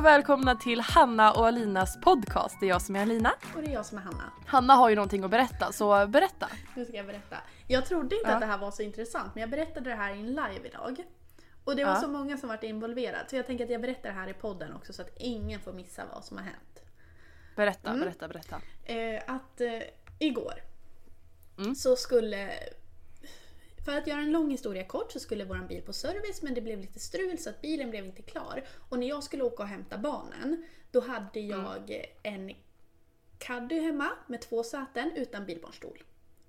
och välkomna till Hanna och Alinas podcast. Det är jag som är Alina. Och det är jag som är Hanna. Hanna har ju någonting att berätta, så berätta. Nu ska jag berätta. Jag trodde inte Ja. att det här var så intressant men jag berättade det här i en live idag. Och det var Ja. så många som varit involverade så jag tänker att jag berättar det här i podden också så att ingen får missa vad som har hänt. Berätta, Mm. berätta, berätta. Eh, att eh, igår Mm. så skulle för att göra en lång historia kort så skulle våran bil på service men det blev lite strul så att bilen blev inte klar. Och när jag skulle åka och hämta barnen då hade Mm. jag en caddy hemma med två säten utan bilbarnstol.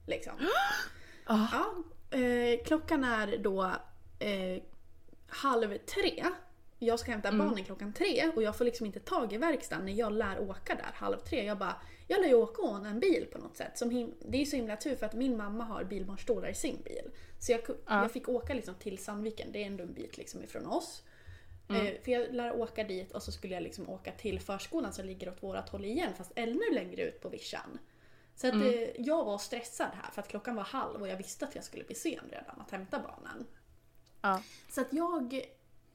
Liksom. Ah. Ja, eh, klockan är då eh, halv tre. Jag ska hämta Mm. barnen klockan tre och jag får liksom inte tag i verkstaden när jag lär åka där halv tre. Jag bara, jag lär ju åka och en bil på något sätt. Som det är så himla tur för att min mamma har bilbarnstolar i sin bil. Så jag, Ja. jag fick åka liksom till Sandviken, det är ändå en bit liksom ifrån oss. Mm. Eh, för jag lär åka dit och så skulle jag liksom åka till förskolan som ligger åt vårat håll igen fast ännu längre ut på vischan. Så att, Mm. eh, jag var stressad här för att klockan var halv och jag visste att jag skulle bli sen redan att hämta barnen. Ja. Så att jag,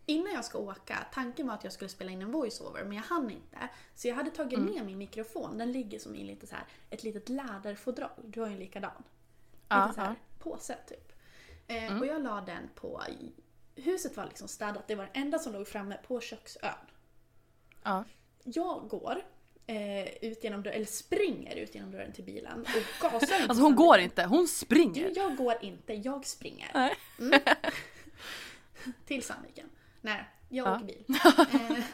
innan jag ska åka, tanken var att jag skulle spela in en voiceover men jag hann inte. Så jag hade tagit Mm. ner min mikrofon, den ligger som i lite så här, ett litet läderfodral. Du har ju en likadan. Ja, Lite så här, ja. påse typ. Eh, Och jag la den på, huset var liksom städat, det var det enda som låg framme på köksön. Ja. Jag går eh, ut genom dörren, eller springer ut genom dörren till bilen och gasar Alltså hon sönder går den. inte, hon springer. Jag går inte, jag springer. Nej. Till Sandviken. Nej, jag Ja. åker bil. eh,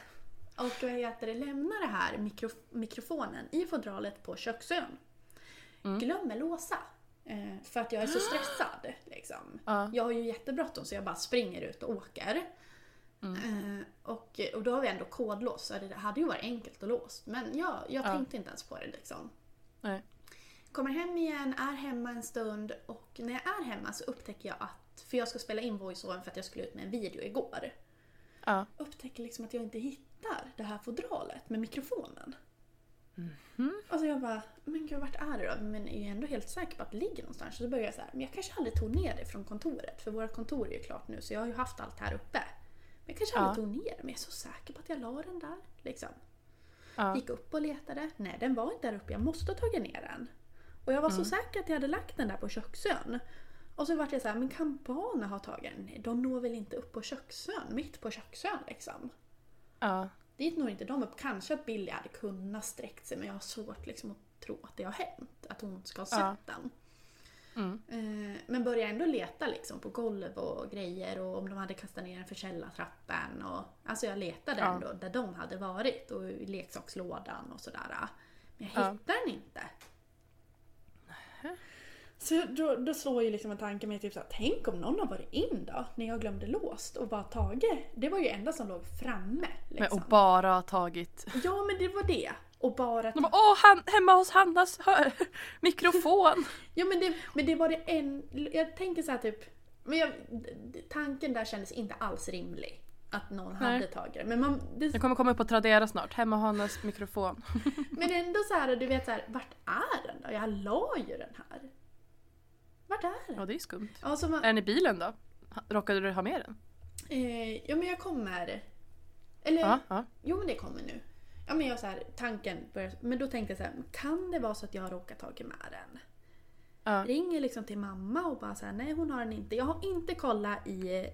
och vad heter det, lämnar det här mikro, mikrofonen i fodralet på köksön. Mm. Glömmer låsa. Eh, för att jag är så stressad. Liksom. Ja. Jag har ju jättebråttom så jag bara springer ut och åker. Mm. Eh, och, och då har vi ändå kodlås så det hade ju varit enkelt att låsa. Men jag, jag Ja. tänkte inte ens på det liksom. Nej. Kommer hem igen, är hemma en stund och när jag är hemma så upptäcker jag att, för jag ska spela in voiceovern för att jag skulle ut med en video igår. Ja. Upptäcker liksom att jag inte hittar det här fodralet med mikrofonen. Mhm. Alltså jag bara, men gud vart är det då? Men jag är ändå helt säker på att det ligger någonstans. Så då börjar jag så här, men jag kanske aldrig tog ner det från kontoret. För vårt kontor är ju klart nu så jag har ju haft allt här uppe. Men jag kanske Ja. aldrig tog ner det, men jag är så säker på att jag la den där. Liksom. Ja. Gick upp och letade. Nej, den var inte där uppe. Jag måste ha tagit ner den. Och jag var så säker att jag hade lagt den där på köksön. Och så vart jag så här, men kan barnen ha tagit den? De når väl inte upp på köksön, mitt på köksön liksom. Ja. Dit når inte de upp. Kanske att Billy hade kunnat sträckt sig men jag har svårt liksom att tro att det har hänt. Att hon ska ha sett Ja. den. Mm. Eh, Men börjar ändå leta liksom på golv och grejer och om de hade kastat ner den för källartrappan. Och, alltså jag letade Ja. ändå där de hade varit och i leksakslådan och sådär. Men jag Ja. hittar den inte. Så då, då slår ju liksom en tanke mig typ såhär, tänk om någon har varit in då när jag glömde låst och bara tagit. Det var ju enda som låg framme. Men, Liksom. och bara tagit... Ja men det var det. Och bara De bara, åh, han, hemma hos Hannas hör, mikrofon. Ja men det, men det var det en... Jag tänker så här typ... Men jag, tanken där kändes inte alls rimlig. Att någon Nej. hade tagit det. Men, man, det, Den kommer komma upp på Tradera snart, hemma hos Hannas mikrofon. men ändå så här, du vet så här, vart är den då? Jag la ju den här. Vart är den? Ja det är skumt. Ja, så man, Är den i bilen då? Råkade du ha med den? eh, ja men jag kommer. Eller, Ja, ja. jo men det kommer nu. Ja men jag så här, tanken börjar, men då tänkte jag så här, kan det vara så att jag har råkat tagit med den? Ja. Ringer liksom till mamma och bara så här, nej hon har den inte. Jag har inte kollat i eh,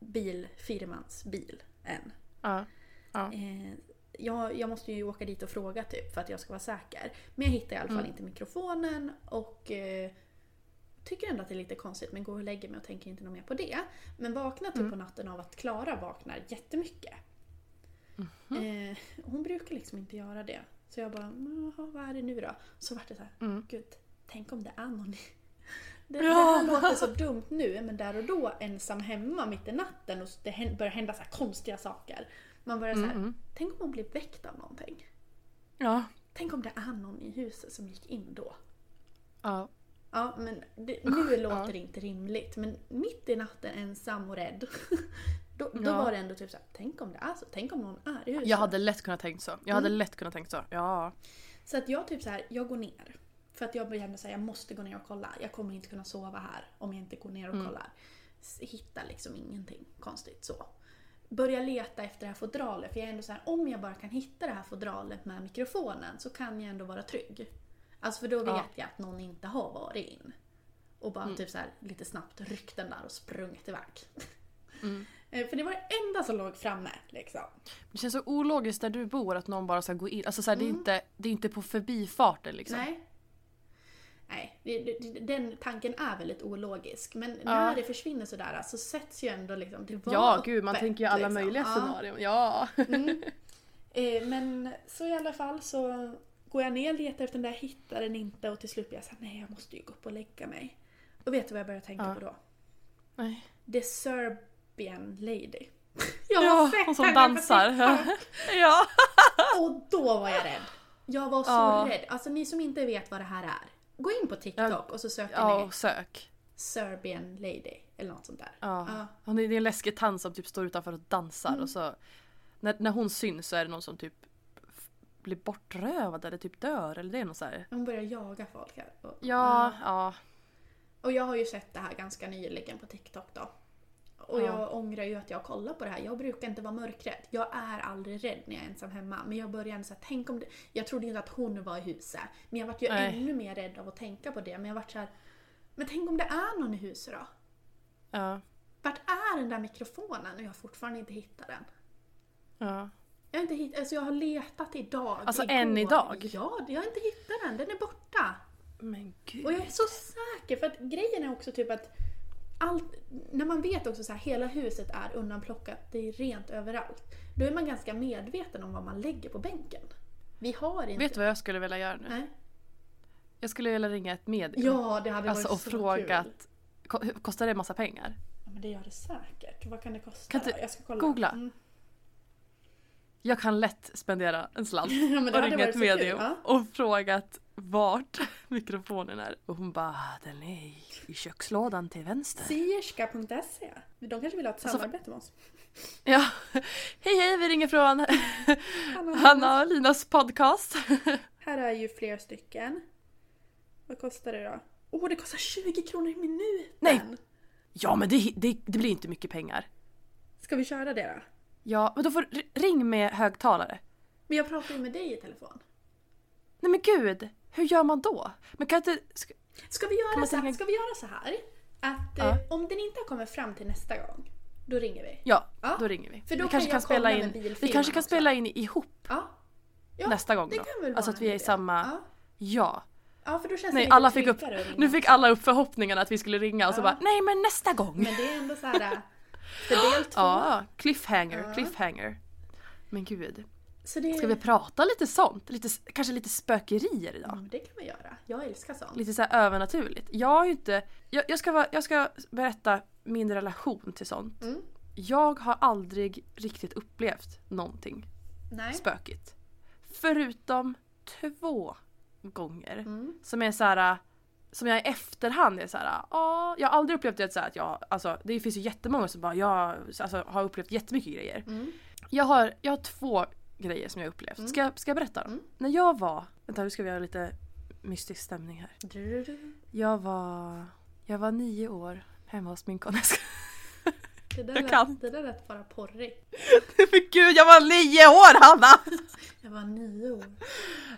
bilfirmans bil än. ja. ja. Eh, jag, jag måste ju åka dit och fråga typ för att jag ska vara säker. Men jag hittar i alla fall inte mikrofonen och eh, tycker ändå att det är lite konstigt men går och lägger mig och tänker inte något mer på det. Men vaknar typ på natten av att Klara vaknar jättemycket. Eh, hon brukar liksom inte göra det. Så jag bara, "Men jaha, vad är det nu då? Så vart det så här, gud, tänk om det är någon. Det, det här låter så dumt nu men där och då ensam hemma mitt i natten och det börjar hända så här konstiga saker. Man börjar så här, tänk om man blir väckt av någonting. ja. Tänk om det är någon i huset som gick in då. ja. Ja, men det, nu låter det inte rimligt. Men mitt i natten ensam och rädd. Då, då Ja. var det ändå typ såhär, tänk om det är så. Tänk om någon är i huset. Jag hade lätt kunnat tänkt så. Jag hade lätt kunnat tänkt så. Ja. Så att jag typ så här, jag går ner. För att jag kände såhär, jag måste gå ner och kolla. Jag kommer inte kunna sova här om jag inte går ner och kollar. S- Hittar liksom ingenting konstigt så. Börjar leta efter det här fodralet. För jag är ändå så här, om jag bara kan hitta det här fodralet med mikrofonen så kan jag ändå vara trygg. Alltså för då vet Ja. jag att någon inte har varit in. Och bara typ så här, lite snabbt ryckt den där och sprungit iväg. Eh, För det var det enda som låg framme liksom. Det känns så ologiskt där du bor att någon bara ska gå in. Alltså så här, det, är inte, det är inte på förbifarten liksom. Nej. Nej, det, det, den tanken är väldigt ologisk. Men när det försvinner sådär så sätts ju ändå liksom... Det var Ja gud man tänker ju alla liksom. möjliga Ja. scenarion. Ja. Eh, men så i alla fall så går jag ner, letar efter den där, hittar den inte och till slut blir jag såhär, nej jag måste ju gå upp och lägga mig. Och vet du vad jag börjar tänka på då? Nej. The Serbian Lady. Jag Ja, har sett hon som dansar. Ja. Och då var jag rädd. Jag var så Ja. rädd. Alltså ni som inte vet vad det här är. Gå in på TikTok och så söker Ja ni och sök. Serbian Lady eller något sånt där. Ja. Hon är, det är en läskig tant som typ står utanför och dansar och så när, när hon syns så är det någon som typ blir bortrövad eller typ dör eller det är något så här. Hon börjar jaga folk här. Och, Ja, ja. och jag har ju sett det här ganska nyligen på TikTok då. Och jag ångrar ju att jag kollar på det här. Jag brukar inte vara mörkrädd. Jag är aldrig rädd när jag är ensam hemma. Men jag började säga, tänk om det... Jag trodde inte att hon var i huset. Men jag vart ju Nej. ännu mer rädd av att tänka på det. Men jag vart så här, men tänk om det är någon i huset då? ja. Vart är den där mikrofonen? Och jag har fortfarande inte hittat den. ja. Jag har inte hittat, alltså jag har letat idag. Alltså, igår. än idag? Ja, jag har inte hittat den. Den är borta. Men gud. Och jag är så säker för att grejen är också typ att allt, när man vet också så här, hela huset är undanplockat, det är rent överallt. Då är man ganska medveten om vad man lägger på bänken. Vi har inte... Vet du vad jag skulle vilja göra nu? Nej. Jag skulle vilja ringa ett medium. Ja, det hade Alltså varit och så frågat. kul. Kostar det massa pengar? Ja, men det gör det säkert. Vad kan det kosta Kan du? Jag ska kolla. googla? Mm. Jag kan lätt spendera en slant det och ringa ett kul, medium ja. och frågat vart mikrofonen är. Och hon bara, den är i- kökslådan till vänster. Sierska.se. De kanske vill ha ett Alltså, samarbete med oss. Ja, hej hej vi ringer från Hanna och Linas podcast. Här är ju flera stycken. Vad kostar det då? Åh, oh, det kostar 20 kronor i minuten! Nej. Ja men det, det, det blir inte mycket pengar. Ska vi köra det då? Ja, men då får ring med högtalare. Men jag pratar ju med dig i telefon. Nej men gud, hur gör man då? Men kan inte... Ska, Ska vi göra, så, tänka- ska vi göra så här? Att Ja. eh, om den inte har kommit fram till nästa gång, då ringer vi. ja, Ja, då ringer vi. för då vi kan kanske kan spela in, vi kanske kan också. spela in ihop Ja. ja nästa gång det då. alltså att vi är i samma... Ja. Ja. för då känns det Nej, lite alla fick upp, nu fick alla upp förhoppningarna att vi skulle ringa och så bara nej men nästa gång. Men det är ändå så här för del två. Ja, cliffhanger, Ja. cliffhanger. Men gud. Så det, Ska vi prata lite sånt? Lite, kanske lite spökerier idag? Men det kan vi göra. Jag älskar sånt. Lite så här övernaturligt. Jag har ju inte... Jag, jag, ska, vara, jag ska berätta min relation till sånt. Mm. Jag har aldrig riktigt upplevt någonting Nej. spökigt. Förutom två gånger. Mm. Som är så här som jag i efterhand är så här, ja, jag har aldrig upplevt det så att jag, alltså det finns ju jättemånga som bara, jag alltså, har upplevt jättemycket grejer. Mm. Jag, har, jag har två grejer som jag har upplevt. Ska, jag- ska jag berätta dem? Mm. När jag var, vänta nu ska vi göra lite mystisk stämning här. Jag var, Jag var nio år hemma hos min kompis. Det där, Jag lät, kan. det där lät bara porrigt. Men gud, jag var nio år Hanna! Jag var nio år.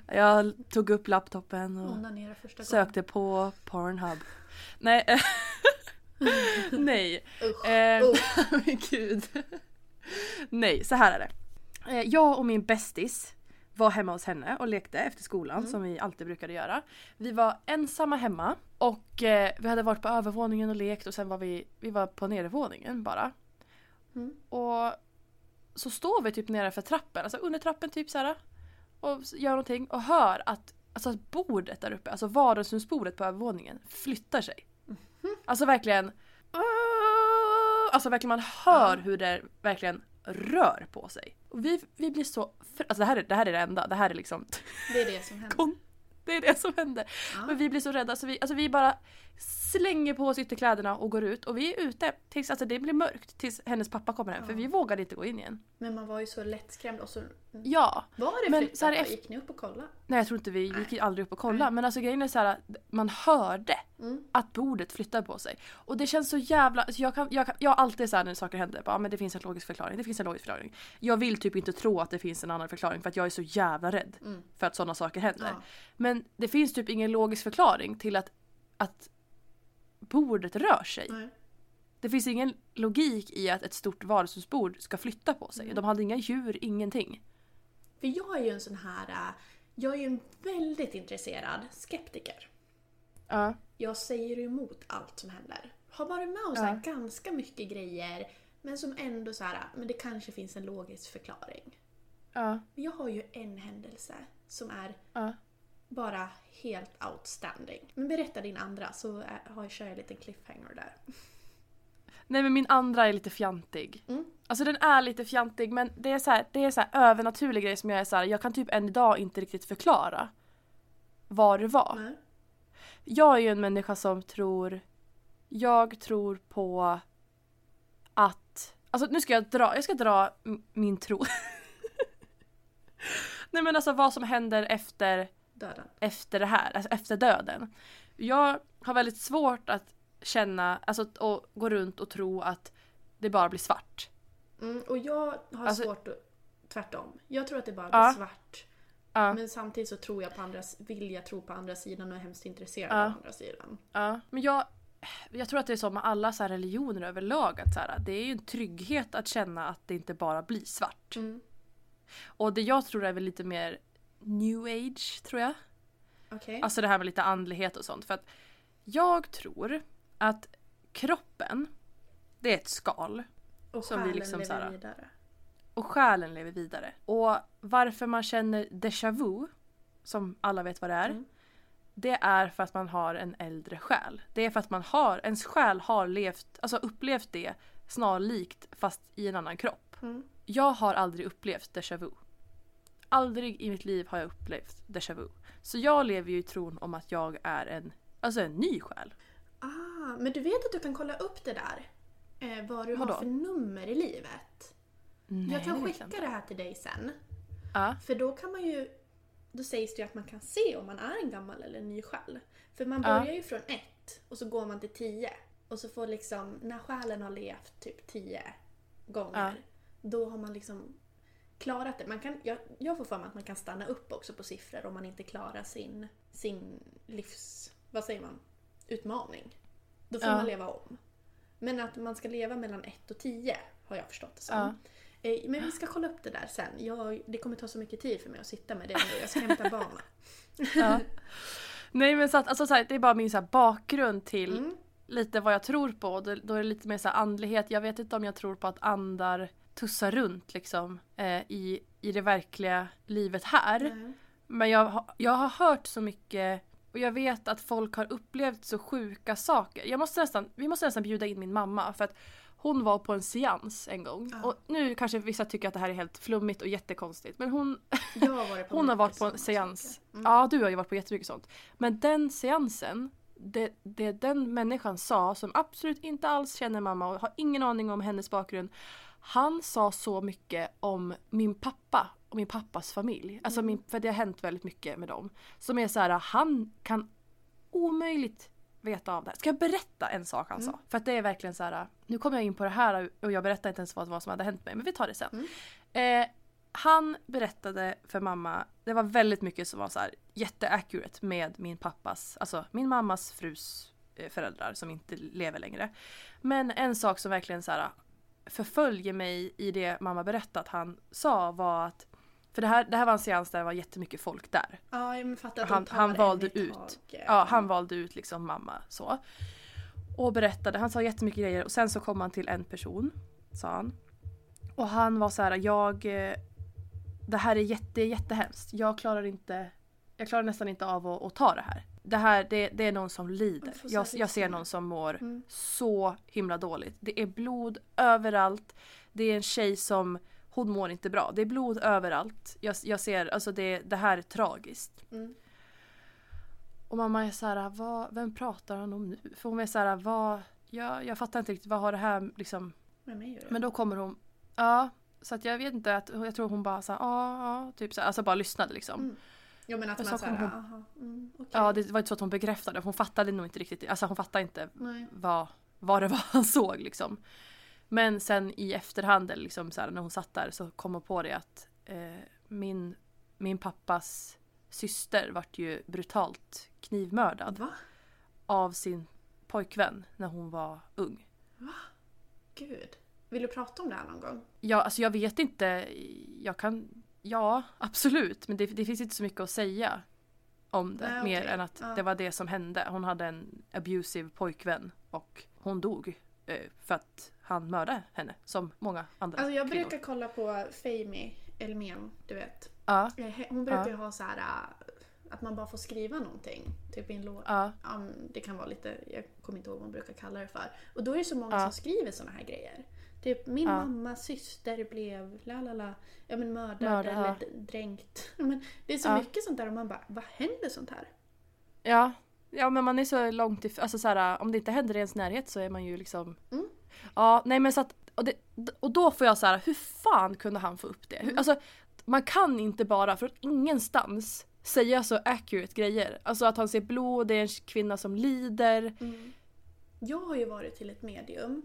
Jag tog upp laptopen och sökte på Pornhub. Nej. eh, Nej. Usch, Eh, usch. gud. Nej, så här är det. Eh, Jag och min bästis var hemma hos henne och lekte efter skolan som vi alltid brukade göra. Vi var ensamma hemma och eh, vi hade varit på övervåningen och lekt och sen var vi, vi var på nedervåningen bara. Mm. Och så står vi typ nere för trappen, alltså under trappen typ så här och gör någonting och hör att, alltså bordet där uppe, alltså vardagsrumsbordet på övervåningen flyttar sig. Alltså verkligen Alltså verkligen man hör hur det verkligen rör på sig. Och vi, vi blir så... För, alltså det här, är, det här är det enda, det här är liksom... Det är det som händer. Kon, det är det som händer. Men vi blir så rädda så vi, alltså vi bara slänger på oss ytterkläderna och går ut och vi är ute tills alltså det blir mörkt tills hennes pappa kommer hem för vi vågade inte gå in igen. Men man var ju så lättskrämd och så... Ja. Var det Men flyttat så här efter- Gick ni upp och kollade? Nej jag tror inte vi gick aldrig upp och kollade men alltså grejen är så här att man hörde Mm. att bordet flyttade på sig. Och det känns så jävla, alltså jag, kan, jag, kan, jag har alltid såhär när saker händer, bara, "Ah, men det finns en logisk förklaring, det finns en logisk förklaring. Jag vill typ inte tro att det finns en annan förklaring för att jag är så jävla rädd för att sådana saker händer. Mm. Ja. Men det finns typ ingen logisk förklaring till att, att bordet rör sig. Nej. Det finns ingen logik i att ett stort vardagsrumsbord ska flytta på sig. De hade inga djur, ingenting. För jag är ju en sån här... äh, Jag är ju en väldigt intresserad skeptiker. Ja. Jag säger emot allt som händer. Har varit med om så här ganska mycket grejer men som ändå så här, men det kanske finns en logisk förklaring. Ja. Jag har ju en händelse som är Ja. Bara helt outstanding. Men berätta din andra så har jag, kör jag en liten cliffhanger där. Nej men min andra är lite fjantig. Mm. Alltså den är lite fjantig men det är så här, det är så övernaturlig grej som jag är så här, jag kan typ än idag inte riktigt förklara vad det var. Nej. Jag är ju en människa som tror, jag tror på att, alltså nu ska jag dra, jag ska dra min tro. Nej men alltså vad som händer efter Döden. efter det här, alltså efter döden. Jag har väldigt svårt att känna, alltså att gå runt och tro att det bara blir svart. Mm, och jag har Alltså- svårt att... Tvärtom. Jag tror att det bara blir Ja. svart. Ja. Men samtidigt så tror jag på andra, vill jag tro på andra sidan och är hemskt intresserad Ja. av andra sidan. Ja. Men jag, jag tror att det är så med alla så religioner överlag att så här, det är ju en trygghet att känna att det inte bara blir svart. Mm. Och det jag tror är väl lite mer new age tror jag. Okej? Alltså det här med lite andlighet och sånt. För att jag tror att kroppen, det är ett skal. och som vi själen liksom lever så här- vidare. Och själen lever vidare. Och varför man känner déjà vu, som alla vet vad det är. Mm. Det är för att man har en äldre själ. Det är för att man har, ens själ har levt, alltså upplevt det snarlikt fast i en annan kropp. Mm. Jag har aldrig upplevt déjà vu. Aldrig i mitt liv har jag upplevt déjà vu. Så jag lever ju i tron om att jag är en, alltså en ny själ. Ah, men du vet att du kan kolla upp det där? Eh, vad du Vadå? har för nummer i livet. Nej, jag kan det skicka inte. det här till dig sen. Ja. För då kan man ju... Då sägs det ju att man kan se om man är en gammal eller en ny själ. För man Ja. börjar ju från ett och så går man till tio. Och så får liksom, när själen har levt typ tio gånger, då har man liksom klarat det. Man kan, jag, jag får för mig att man kan stanna upp också på siffror om man inte klarar sin, sin livs... Vad säger man? Utmaning. Då får Ja. man leva om. Men att man ska leva mellan ett och tio har jag förstått det som. Ja. Eh, Men vi ska kolla upp det där sen. Jag, det kommer ta så mycket tid för mig att sitta med det nu. Jag ska hämta barnen. Ja. Nej men så att, alltså, så här, det är bara min så här, bakgrund till Mm. lite vad jag tror på. Då, då är det lite mer så här, andlighet. Jag vet inte om jag tror på att andar tussar runt liksom eh, i, i det verkliga livet här. Nej. Men jag, jag har hört så mycket och jag vet att folk har upplevt så sjuka saker. Jag måste nästan, vi måste nästan bjuda in min mamma för att hon var på en seans en gång. Och nu kanske vissa tycker att det här är helt flummigt och jättekonstigt. Men hon, hon har varit på en seans. Mm. Ja, du har ju varit på jättemycket sånt. Men den seansen, det, det den människan sa som absolut inte alls känner mamma och har ingen aning om hennes bakgrund. Han sa så mycket om min pappa och min pappas familj. Alltså min, för det har hänt väldigt mycket med dem. Som är så här, han kan omöjligt veta av det här. Ska jag berätta en sak han sa? För att det är verkligen så här. Nu kommer jag in på det här och jag berättar inte ens vad, vad som hade hänt mig. Men vi tar det sen. Eh, han berättade för mamma, det var väldigt mycket som var så här jätteaccurate med min pappas, alltså min mammas frus eh, föräldrar som inte lever längre. Men en sak som verkligen så här förföljer mig i det mamma berättat han sa var att för det här, det här var en seans där det var jättemycket folk där. Ja, jag fattar att Han, han valde ut. Ja, han valde ut liksom mamma så. Och berättade, han sa jättemycket grejer och sen så kom han till en person, sa han. Och han var så här, jag... eh, Det här är jätte, jättehemskt. Jag klarar inte... Jag klarar nästan inte av att, att ta det här. Det här, det, det är någon som lider. Jag Jag, ser någon som mår Mm. så himla dåligt. Det är blod överallt. Det är en tjej som, hon mår inte bra. Det är blod överallt. Jag, jag ser, alltså det, det här är tragiskt. Mm. Och mamma är så här, vad, vem pratar han om nu? För hon är så här, vad, jag, jag fattar inte riktigt, vad har det här liksom... Men då kommer hon, ja, så att jag vet inte, att, jag tror hon bara så här, ja, ja, typ så här, alltså bara lyssnade liksom. Mm. Jo men att man så såhär, hon- aha, mm, okej. Ja, det var inte så att hon bekräftade, hon fattade nog inte riktigt, alltså hon fattade inte Nej. vad, vad det var han såg liksom. Men sen i efterhand, eller liksom så här, när hon satt där så kom hon på det att eh, min, min pappas syster vart ju brutalt knivmördad Va? av sin pojkvän när hon var ung. Gud. Vill du prata om det här någon gång? Ja, alltså jag vet inte. Jag kan... Ja, absolut. Men det, det finns inte så mycket att säga om det. Nej, mer än att Ja. det var det som hände. Hon hade en abusive pojkvän och hon dog eh, för att han mördade henne. Som många andra Alltså jag kvinnor. brukar kolla på Fami Elmen, du vet. Ja, Eh, Hon brukar Ja. ju ha så här äh, att man bara får skriva någonting. Typ i en låt. ja, Ja, det kan vara lite, jag kommer inte ihåg vad man brukar kalla det för. Och då är det så många Ja. som skriver såna här grejer. Typ min Ja. mammas syster blev la la la, ja men mördad Mördad, eller ja. dränkt. Men det är så Ja. mycket sånt där och man bara, vad händer sånt här? ja. Ja men man är så långt ifrån, alltså så här, om det inte händer i ens närhet så är man ju liksom Mm. Ja nej men så att och, det, och då får jag så här, hur fan kunde han få upp det? Mm. Alltså man kan inte bara från ingenstans säga så accurate grejer. Alltså att han ser blod, det är en kvinna som lider. Jag har ju varit till ett medium.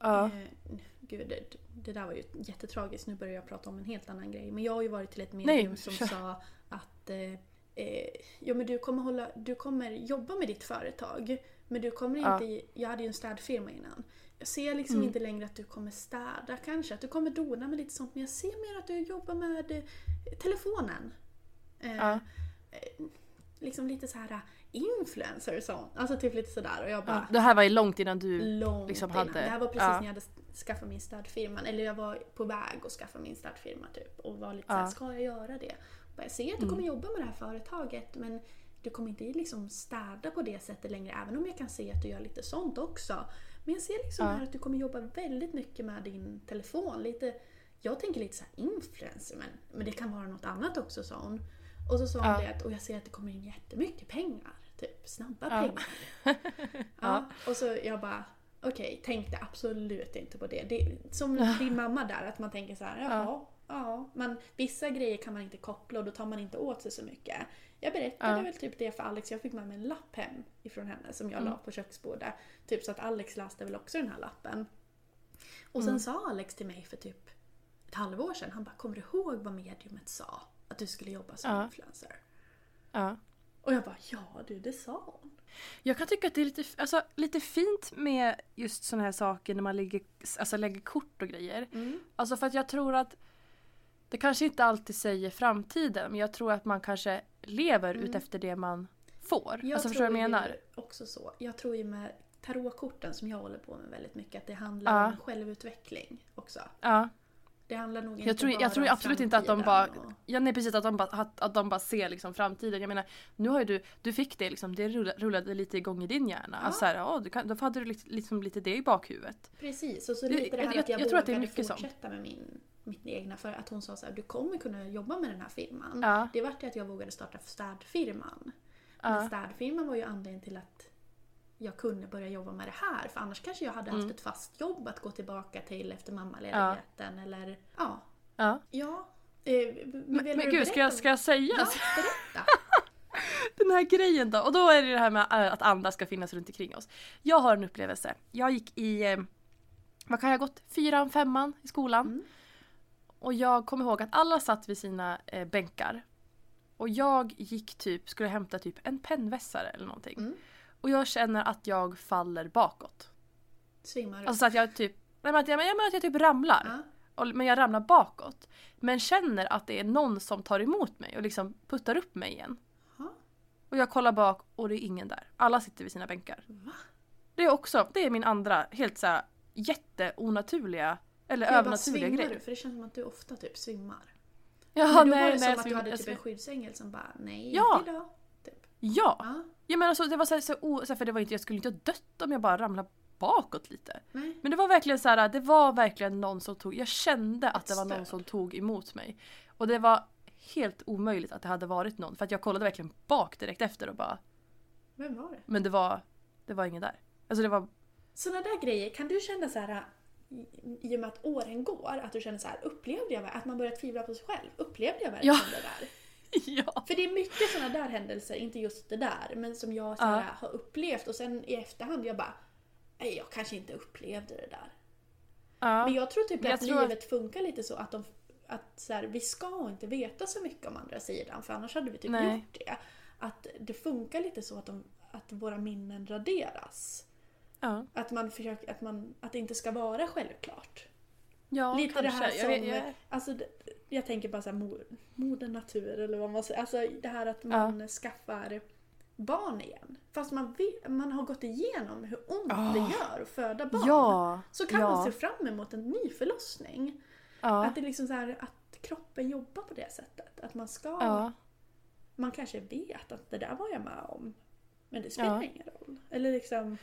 Ja, Eh, gud, det, det där var ju jättetragiskt. Nu börjar jag prata om en helt annan grej. Men jag har ju varit till ett medium Nej, som kör. sa att eh, eh, ja, men du, kommer hålla, du kommer jobba med ditt företag. Men du kommer Ja. inte... Jag hade ju en städfirma innan. Jag ser liksom Mm. inte längre att du kommer städa kanske. Att du kommer dona med lite sånt. Men jag ser mer att du jobbar med eh, telefonen. Eh, Ja. Liksom lite så här influencer och sånt. Alltså typ lite sådär. Och jag bara... Det här var ju långt innan du... Långt liksom innan. hade- Det här var precis ja. när jag hade skaffat min städfirma. Eller jag var på väg att skaffa min städfirma typ. Och var lite Ja. Mm. såhär, ska jag göra det? Bara, jag ser att du kommer jobba med det här företaget men du kommer inte liksom städa på det sättet längre. Även om jag kan se att du gör lite sånt också. Men jag ser liksom Ja. här att du kommer jobba väldigt mycket med din telefon. Lite, jag tänker lite så här influencer men, men det kan vara något annat också sa hon. Och så sa hon Ja. det att, och jag ser att det kommer in jättemycket pengar. Typ snabba Ja. pengar. Ja, och så jag bara okej, tänkte absolut inte på det. det som din mamma där, att man tänker så här, jaha, ja. Men vissa grejer kan man inte koppla och då tar man inte åt sig så mycket. Jag berättade Ja. väl typ det för Alex, jag fick med mig en lapp hem ifrån henne som jag Mm. la på köksbordet. Typ så att Alex läste väl också den här lappen. Och Mm. sen sa Alex till mig för typ ett halvår sedan, han bara kommer du ihåg vad mediumet sa? Att du skulle jobba som Ja. influencer. Ja. Och jag bara ja du, det sa hon. Jag kan tycka att det är lite, alltså, lite fint med just såna här saker när man lägger, alltså, lägger kort och grejer. Mm. Alltså för att jag tror att det kanske inte alltid säger framtiden men jag tror att man kanske lever Mm. utefter det man får. Jag alltså förstår du vad jag menar? också så. Jag tror ju med tarotkorten som jag håller på med väldigt mycket att det handlar Ja. om självutveckling också. Ja. Det handlar nog inte Jag tror, bara jag tror om absolut inte att de bara, och- ja, nej, precis, att de bara, att, att de bara ser liksom framtiden. Jag menar, nu har ju du, du fick det liksom, det rullade, lite igång i din hjärna. Ja. Alltså, så här, ja, du kan, då hade du liksom, lite det i bakhuvudet. Precis, och så lite det här jag- att jag, jag tror att det är vågade mycket sånt. fortsätta med min, mitt egna. För att hon sa så här, du kommer kunna jobba med den här firman. Ja. Det vart ju att jag vågade starta städfirman. Ja. Men städfirman var ju anledningen till att jag kunde börja jobba med det här. För annars kanske jag hade haft Mm. ett fast jobb att gå tillbaka till efter mammaledigheten. Eller ja. Ja. Ja. Eh, men Men, men gud, ska jag, ska jag säga? Ja, berätta. Den här grejen då. Och då är det det här med äh, att andra ska finnas runt omkring oss. Jag har en upplevelse. Jag gick i, eh, vad kan jag ha gått? Fyran, femman i skolan. Och jag kommer ihåg att alla satt vid sina eh, bänkar. Och jag gick typ, skulle hämta typ en pennvässare eller någonting. Och jag känner att jag faller bakåt. Svimmar du? Alltså så att jag typ, nej men att jag, men att jag typ ramlar. Ja. Och, men jag ramlar bakåt. Men känner att det är någon som tar emot mig och liksom puttar upp mig igen. Ja. Och jag kollar bak och det är ingen där. Alla sitter vid sina bänkar. Det är också, det är min andra helt så här jätteonaturliga eller Jag övernaturliga grej. du? För det känns som att du ofta typ svimmar. Ja, Men då var nej, det nej, som att du hade typ en skyddsängel som bara nej, Ja. idag. Ja! Ja. ja men alltså, det var så, här, så, o, så här, för det var inte, jag skulle inte ha dött om jag bara ramlade bakåt lite. Nej. Men det var verkligen så här, det var verkligen någon som tog, jag kände att det var någon som tog emot mig. Och det var helt omöjligt att det hade varit någon för att jag kollade verkligen bak direkt efter och bara, Vem var det? men det var, det var ingen där. Alltså det var, Sådana där grejer, kan du känna så här i- i och med att åren går, att du känner så här, upplevde jag, att man börjar tvivla på sig själv? Upplevde jag verkligen Ja. det där? ja. För det är mycket sådana där händelser, inte just det där, men som jag så här, har upplevt och sen i efterhand jag bara, nej jag kanske inte upplevde det där. ja. Men jag tror typ Jag att tror livet funkar lite så att, de, att så här, vi ska inte veta så mycket om andra sidan för annars hade vi typ Nej. gjort det. Att det funkar lite så att, de, att våra minnen raderas. ja. Att, man försöker, att, man, att det inte ska vara självklart. Ja Lite kanske. det här jag, som, vet, jag, alltså jag tänker bara såhär mo- moder natur eller vad man säger. Alltså det här att man skaffar barn igen. Fast man, vet, man har gått igenom hur ont det gör att föda barn. Ja, Så kan ja. man se fram emot en ny förlossning. ja. Att det liksom så här, att kroppen jobbar på det sättet. Att man ska, ja. man kanske vet att det där var jag med om. Men det spelar Ja. ingen roll. Eller liksom,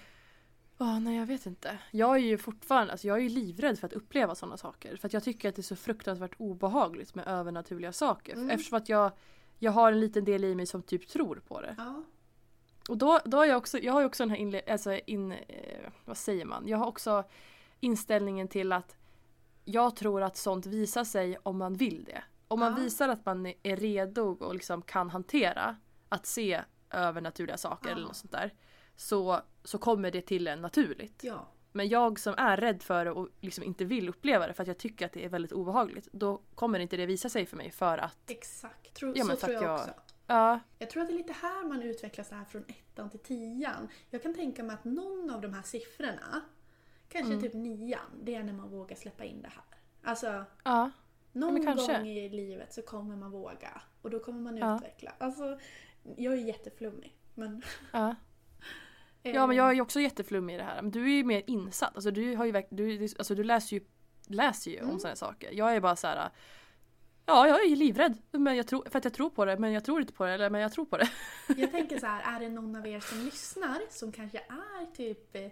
Ja, nej jag vet inte. Jag är ju fortfarande, alltså jag är livrädd för att uppleva sådana saker. För att jag tycker att det är så fruktansvärt obehagligt med övernaturliga saker. Mm. Eftersom att jag, jag har en liten del i mig som typ tror på det. ja. Och då, då har jag också, jag har också den här inle, alltså in, eh, vad säger man? Jag har också inställningen till att jag tror att sånt visar sig om man vill det. Om man Ja. visar att man är redo och liksom kan hantera att se övernaturliga saker eller Ja. något sånt där. Så, så kommer det till en naturligt. ja. Men jag som är rädd för det och liksom inte vill uppleva det för att jag tycker att det är väldigt obehagligt. Då kommer inte det visa sig för mig för att... Exakt. Tror, Ja, så tror jag, jag- också. Ja, Jag tror att det är lite här man utvecklas här från ettan till tian. Jag kan tänka mig att någon av de här siffrorna, kanske Mm. typ nian, det är när man vågar släppa in det här. Alltså, ja, någon kanske. gång i livet så kommer man våga. Och då kommer man Ja. utveckla. Alltså, jag är jätteflummig. Men, ja. Eh, Ja men jag är ju också jätteflummig i det här. Men du är ju mer insatt. Alltså du, har ju, du, alltså, du läser ju, läser ju Mm. om sådana saker. Jag är bara så här. Ja jag är ju livrädd. Men jag tror, för att jag tror på det men jag tror inte på det. Eller men jag tror på det. Jag tänker så här, är det någon av er som lyssnar som kanske är typ eh,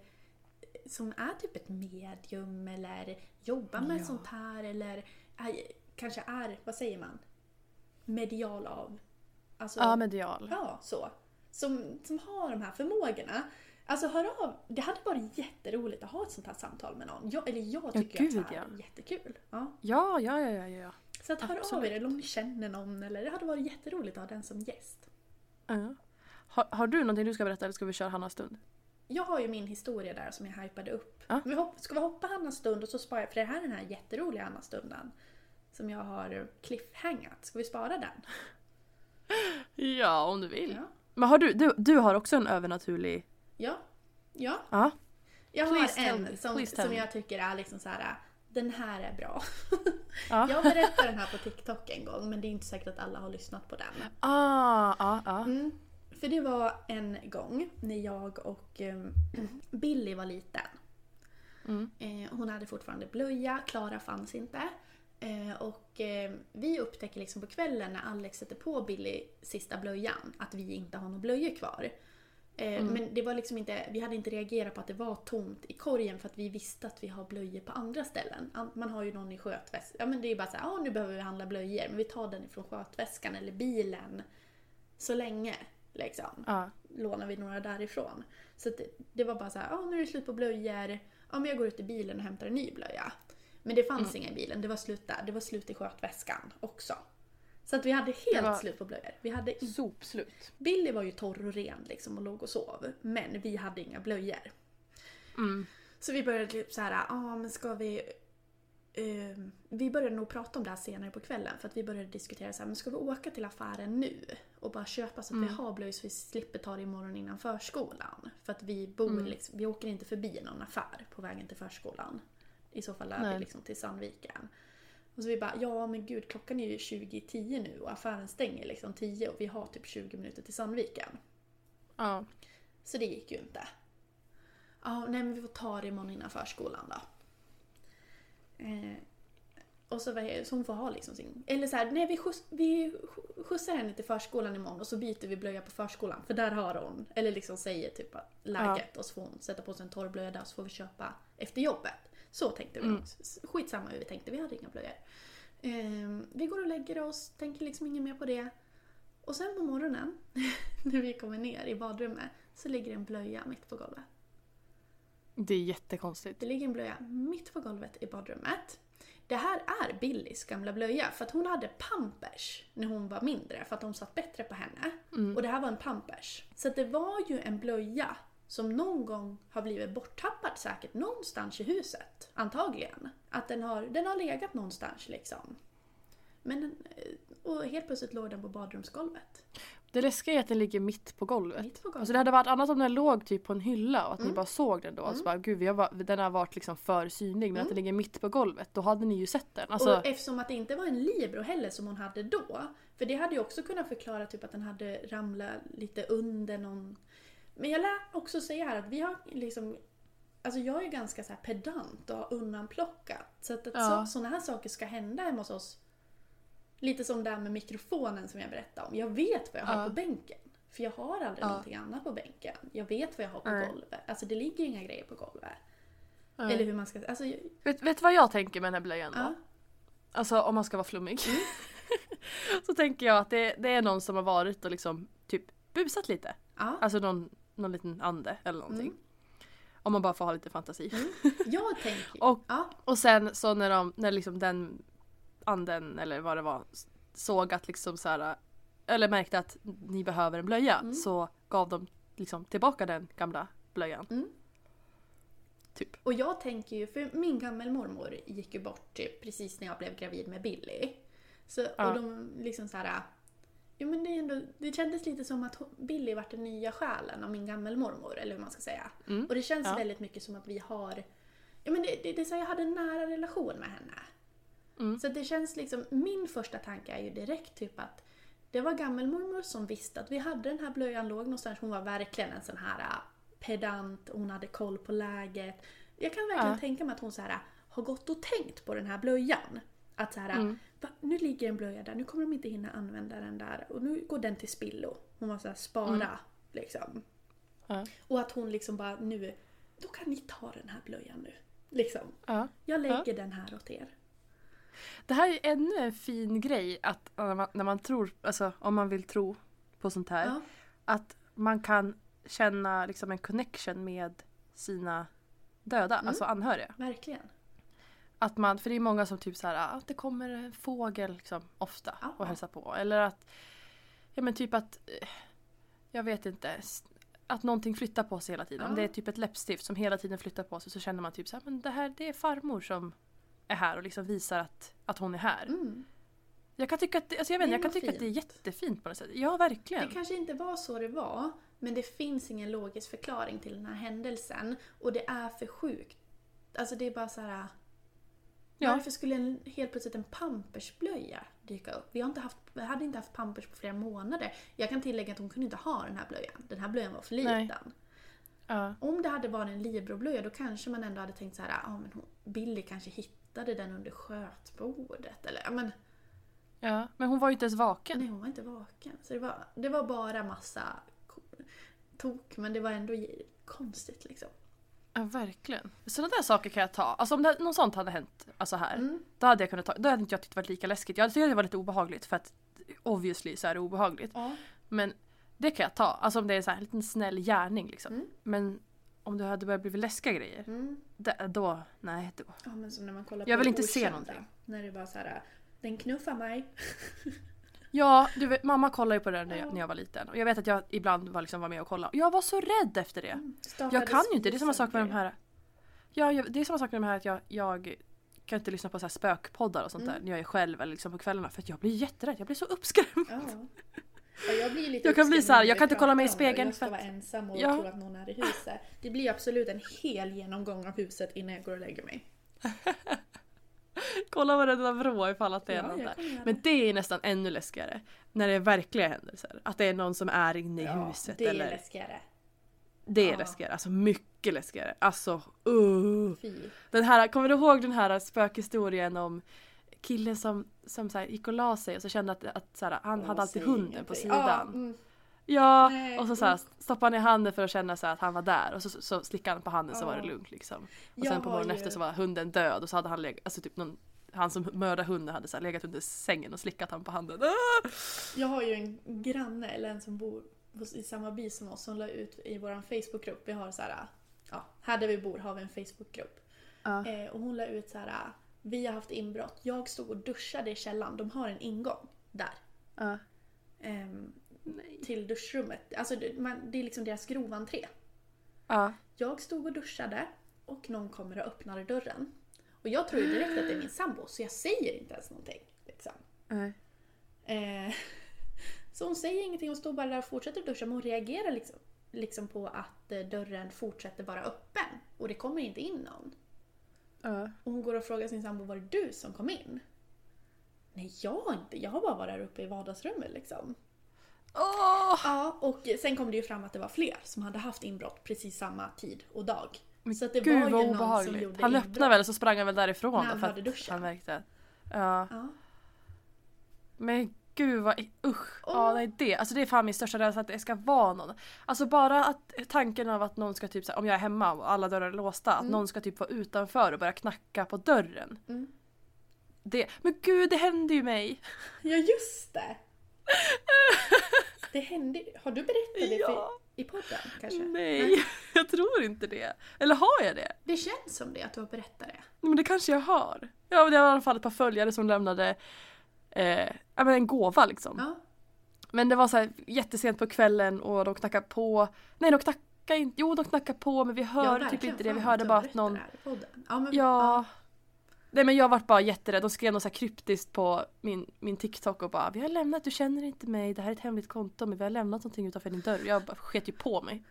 som är typ ett medium eller jobbar med Ja. sånt här eller är, kanske är, vad säger man, medial av. Alltså, Ja medial. Ja, så. Som, som har de här förmågorna. Alltså hör av, det hade varit jätteroligt att ha ett sånt här samtal med någon. Jag, eller jag tycker gud, att det här ja. är jättekul. Ja. Ja ja ja ja. ja. Så att hör av Absolut. er eller om ni känner någon eller det hade varit jätteroligt att ha den som gäst. ja. Har, har du någonting du ska berätta eller ska vi köra Hannas stund? Jag har ju min historia där som jag hypade upp. Ja. Vi hopp, ska vi hoppa Hannas stund och så sparar jag, för det här är den här jätteroliga Hannas stunden. Som jag har cliffhangat. Ska vi spara den? Ja om du vill. Ja. Men har du, du, du har också en övernaturlig... Ja. Ja. Ja. Jag Please har en som, som jag tycker är liksom så här. Den här är bra. Ja. Jag berättade den här på TikTok en gång men det är inte säkert att alla har lyssnat på den. Ah, ah, ah. Mm. För det var en gång när jag och eh, Billy var liten. Mm. Eh, hon hade fortfarande blöja, Klara fanns inte. Eh, och eh, vi upptäcker liksom på kvällen när Alex sätter på Billy sista blöjan att vi inte har några blöjor kvar. Eh, Men det var liksom inte, vi hade inte reagerat på att det var tomt i korgen för att vi visste att vi har blöjor på andra ställen. An- Man har ju någon i skötväskan. Ja men det är bara så här, "Ah, nu behöver vi handla blöjor. Men vi tar den ifrån skötväskan eller bilen. Så länge liksom Ja. lånar vi några därifrån. Så det, det var bara så här, ah, nu är det slut på blöjor. Ja, men jag går ut i bilen och hämtar en ny blöja. Men det fanns inga i bilen, det var slut där. Det var slut i skötväskan också. Så att vi hade helt slut på blöjor. Vi hade in... Sopslut. Billy var ju torr och ren liksom och låg och sov. Men vi hade inga blöjor. Så vi började typ så här, ja ah, men ska vi... eh, vi började nog prata om det här senare på kvällen för att vi började diskutera så här, men ska vi åka till affären nu och bara köpa så att vi har blöjor så vi slipper ta det imorgon innan förskolan. För att vi bor liksom, vi åker inte förbi någon affär på vägen till förskolan. I så fall är vi liksom till Sandviken. Och så vi bara, ja men gud klockan är ju 20.10 nu och affären stänger liksom 10 och vi har typ 20 minuter till Sandviken. Ja. Så det gick ju inte. Ja, nej men vi får ta det imorgon innan förskolan då. Eh, och så, var- så hon får ha liksom sin... Eller så här, nej vi, skjuts, vi skjutsar henne till förskolan imorgon och så byter vi blöja på förskolan. För där har hon, eller liksom säger typ läget och så får hon sätta på sig en torr blöja där och så får vi köpa efter jobbet. Så tänkte vi. S- Skitsamma hur vi tänkte, vi hade inga blöjor. Eh, vi går och lägger oss, tänker liksom inget mer på det. Och sen på morgonen, när vi kommer ner i badrummet, så ligger en blöja mitt på golvet. Det är jättekonstigt. Det ligger en blöja mitt på golvet i badrummet. Det här är Billys gamla blöja för att hon hade pampers när hon var mindre för att de satt bättre på henne. Och det här var en pampers. Så det var ju en blöja som någon gång har blivit borttappad säkert någonstans i huset. Antagligen. Att den har, den har legat någonstans liksom. Men, den- och helt plötsligt låg den på badrumsgolvet. Det läskiga är att den ligger mitt på golvet. Mitt på golvet. Alltså det hade varit annat om den låg typ på en hylla och att ni bara såg den då. Alltså bara, gud vi har, den har varit liksom för synlig men att den ligger mitt på golvet då hade ni ju sett den. Alltså, Och eftersom att det inte var en libero heller som hon hade då. För det hade ju också kunnat förklara typ att den hade ramlat lite under någon... Men jag lär också säga här att vi har liksom... Alltså jag är ganska så pedant och har undanplockat. Så att, Ja. så, sådana här saker ska hända hemma hos oss. Lite som det här med mikrofonen som jag berättade om. Jag vet vad jag har Ja. på bänken. För jag har aldrig Ja. någonting annat på bänken. Jag vet vad jag har på Nej. golvet. Alltså det ligger inga grejer på golvet. Nej. Eller hur man ska... Alltså, jag- vet, vet du vad jag tänker med den här blöjan då? ja. Alltså om man ska vara flummig. så tänker jag att det, det är någon som har varit och liksom typ busat lite. ja. Alltså någon, någon liten ande eller någonting. Om man bara får ha lite fantasi. Jag tänker... Och- ja. Och sen så när, de, när liksom den anden eller vad det var såg att liksom så här, eller märkte att ni behöver en blöja så gav de liksom tillbaka den gamla blöjan. Mm. Typ. Och jag tänker ju, för min gammelmormor gick ju bort typ precis när jag blev gravid med Billy. Så, Ja. Och de liksom så här. Jo men det, är ändå, det kändes lite som att Billy vart den nya själen av min gammelmormor, eller hur man ska säga. Och det känns Ja. väldigt mycket som att vi har... Ja men det, det, det är så jag hade en nära relation med henne. Så att det känns liksom, min första tanke är ju direkt typ att det var gammelmormor som visste att vi hade den här blöjan låg någonstans. Hon var verkligen en sån här äh, pedant, hon hade koll på läget. Jag kan verkligen Ja. tänka mig att hon så här, har gått och tänkt på den här blöjan. Att så här, Mm. Va, nu ligger en blöja där, nu kommer de inte hinna använda den där och nu går den till spillo. Hon var så här, spara liksom. Mm. Ja. Och att hon liksom bara nu, då kan ni ta den här blöjan nu. Liksom. Ja. Jag lägger den här åt er. Det här är ännu en fin grej att när man, när man tror, alltså om man vill tro på sånt här. Ja. Att man kan känna liksom en connection med sina döda, Mm. alltså anhöriga. Verkligen. Att man, för det är många som typ så här, att det kommer en fågel liksom, ofta Ja. och hälsar på. Eller att, ja men typ att, eh, jag vet inte, att någonting flyttar på sig hela tiden. Ja. det är typ ett läppstift som hela tiden flyttar på sig så känner man typ så här, men det här det är farmor som är här och liksom visar att, att hon är här. Mm. Jag kan tycka att, det- alltså jag vet, jag kan tycka att det är fint. jättefint på något sätt. Ja, verkligen. Det kanske inte var så det var, men det finns ingen logisk förklaring till den här händelsen. Och det är för sjukt. Alltså det är bara så här. Ja. Varför skulle en, helt plötsligt en pampersblöja dyka upp? Vi, har inte haft, vi hade inte haft pampers på flera månader. Jag kan tillägga att hon kunde inte ha den här blöjan. Den här blöjan var för liten. Ja. Om det hade varit en Libro-blöja då kanske man ändå hade tänkt så här, ah, men hon, Billy kanske hittade den under skötbordet. Eller, men ja. Men hon var ju inte ens vaken. Nej, hon var inte vaken. Så det var, det var bara massa tok, men det var ändå konstigt liksom. Ja, verkligen. Sådana där saker kan jag ta. Alltså om det, något sånt hade hänt alltså här. Mm. Då hade jag kunnat ta, då hade inte jag tyckt det varit lika läskigt. Jag hade tyckt det var lite obehagligt för att obviously så är det obehagligt. Ja. Men det kan jag ta. Alltså om det är så här en liten snäll gärning liksom. Mm. Men om det hade börjat bli läskiga grejer. Mm. Det, då, nej då. ja, men som när man kollar Jag på vill inte se okända, någonting. När det bara så här, den knuffar mig. Ja, du vet, mamma kollade ju på det när jag, när jag var liten. Och jag vet att jag ibland var, liksom, var med och kollade. Jag var så rädd efter det. Startade Jag kan ju inte, det är samma sak med de här Ja, jag, det är samma sak med de här att jag, jag kan inte lyssna på så här spökpoddar och sånt Mm. där när jag är själv eller liksom på kvällarna för att jag blir jätterädd, jag blir så uppskrämd. Ja. Ja, jag blir lite Jag kan bli uppskrämd så här, när jag kan inte kolla mig i spegeln Jag ska vara ensam och Ja. tro att någon är i huset. Det blir absolut en hel genomgång av huset innan jag går och lägger mig. Kolla vad det vrå ifall att det är Ja, något där. Men det. är nästan ännu läskigare. När det är verkliga händelser. Att det är någon som är inne i huset. det är eller, läskigare. det är Ja. läskigare, alltså mycket läskigare. Alltså, uh. Fy. Den här, kommer du ihåg den här spökhistorien om killen som, som så gick och la sig och så kände att, att så här, han Åh, hade alltid hunden på sidan. Ja, mm. Ja, Nej, och så, så här, stoppade han i handen för att känna så att han var där och så, så, så slickade han på handen så var det lugnt liksom. Och Jag sen på morgonen efter så var hunden död och så hade han legat, alltså typ någon han som mördade hunden hade så här legat under sängen och slickat han på handen. Ah! Jag har ju en granne, eller en som bor i samma by som oss, som la ut i vår Facebookgrupp. Vi har så här, ja, här där vi bor har vi en Facebookgrupp. Ja. Eh, och hon la ut så här, vi har haft inbrott. Jag stod och duschade i källaren. De har en ingång där. Ja. Ehm, till duschrummet. Alltså det, man, det är liksom deras groventré. Ja. Jag stod och duschade och någon kommer och öppnar dörren. Och jag tror ju direkt att det är min sambo så jag säger inte ens någonting. Liksom. Nej. Eh, så hon säger ingenting och står bara där och fortsätter duscha men hon reagerar liksom, liksom på att eh, dörren fortsätter vara öppen och det kommer inte in någon. Ja. Och hon går och frågar sin sambo var det du som kom in? Nej jag har inte, jag har bara varit där uppe i vardagsrummet liksom. Åh! Ja, och sen kom det ju fram att det var fler som hade haft inbrott precis samma tid och dag. Så att det Gud var ju någon som gjorde Han inbrott. öppnade väl och så sprang han väl därifrån När han för hörde att duschen. han märkte. Ja. Ja. Men gud vad usch. Ja Åh. nej det, alltså det är fan min största rädsla att det ska vara någon. Alltså bara att tanken av att någon ska typ så här, om jag är hemma och alla dörrar är låsta, att någon ska typ vara utanför och börja knacka på dörren. Mm. Det, men gud det hände ju mig. ja, just det! Det hände Har du berättat det Ja. i podden kanske? Nej, jag tror inte det. Eller har jag det? Det känns som det, att du har berättat det. Men det kanske jag har. Ja det var i alla fall ett par följare som lämnade eh, ja, en gåva liksom. Ja. Men det var så här jättesent på kvällen och de knackade på. Nej de knackade inte, jo de knackade på men vi hörde typ verkligen. inte det. Vi hörde bara att någon. Ja, men, Ja. Nej men jag vart bara jätterädd. De skrev något så kryptiskt på min, min TikTok och bara Vi har lämnat, du känner inte mig, det här är ett hemligt konto men vi har lämnat någonting utanför din dörr. Jag bara sket ju på mig.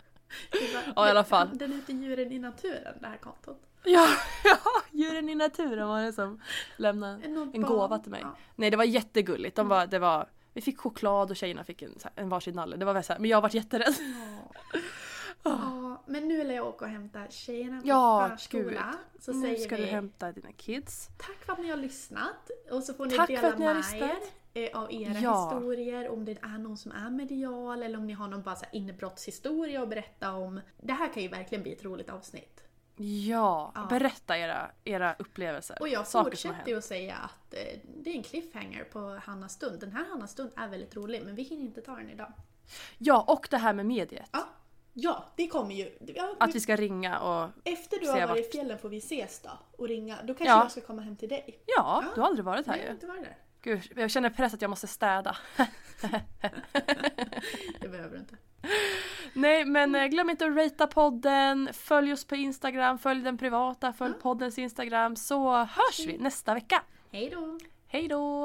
Var- Ja, i alla fall. Den heter Djuren i naturen, det här kontot. Ja, ja djuren i naturen var det som lämnade en gåva till mig. Ja. Nej det var jättegulligt. De var, det var, vi fick choklad och tjejerna fick en, en varsin nalle. Det var väl så här, men jag vart jätterädd. Ja, men nu vill jag åka och hämta tjejerna på Ja, förskola. Så nu säger ska vi du hämta dina kids. tack för att ni har lyssnat. Och så får ni Tack dela ni med er eh, av era Ja. historier. Om det är någon som är medial eller om ni har någon bara så inbrottshistoria att berätta om. Det här kan ju verkligen bli ett roligt avsnitt. Ja, Ja. berätta era, era upplevelser. Och jag Saker fortsätter ju att säga att eh, det är en cliffhanger på Hannas stund. Den här Hannas stund är väldigt rolig men vi hinner inte ta den idag. Ja, och det här med mediet. Ja, ja det kommer ju. Ja, Att vi ska ringa och... Efter du har varit vart- i fjällen får vi ses då och ringa. Då kanske Ja. jag ska komma hem till dig. Ja, du har aldrig varit här Nej, ju. inte var det där. Gud, jag känner press att jag måste städa. Det behöver du inte. Nej men eh, glöm inte att ratea podden, följ oss på Instagram, följ den privata, följ poddens Instagram så hörs vi nästa vecka. Hej då! Hej då!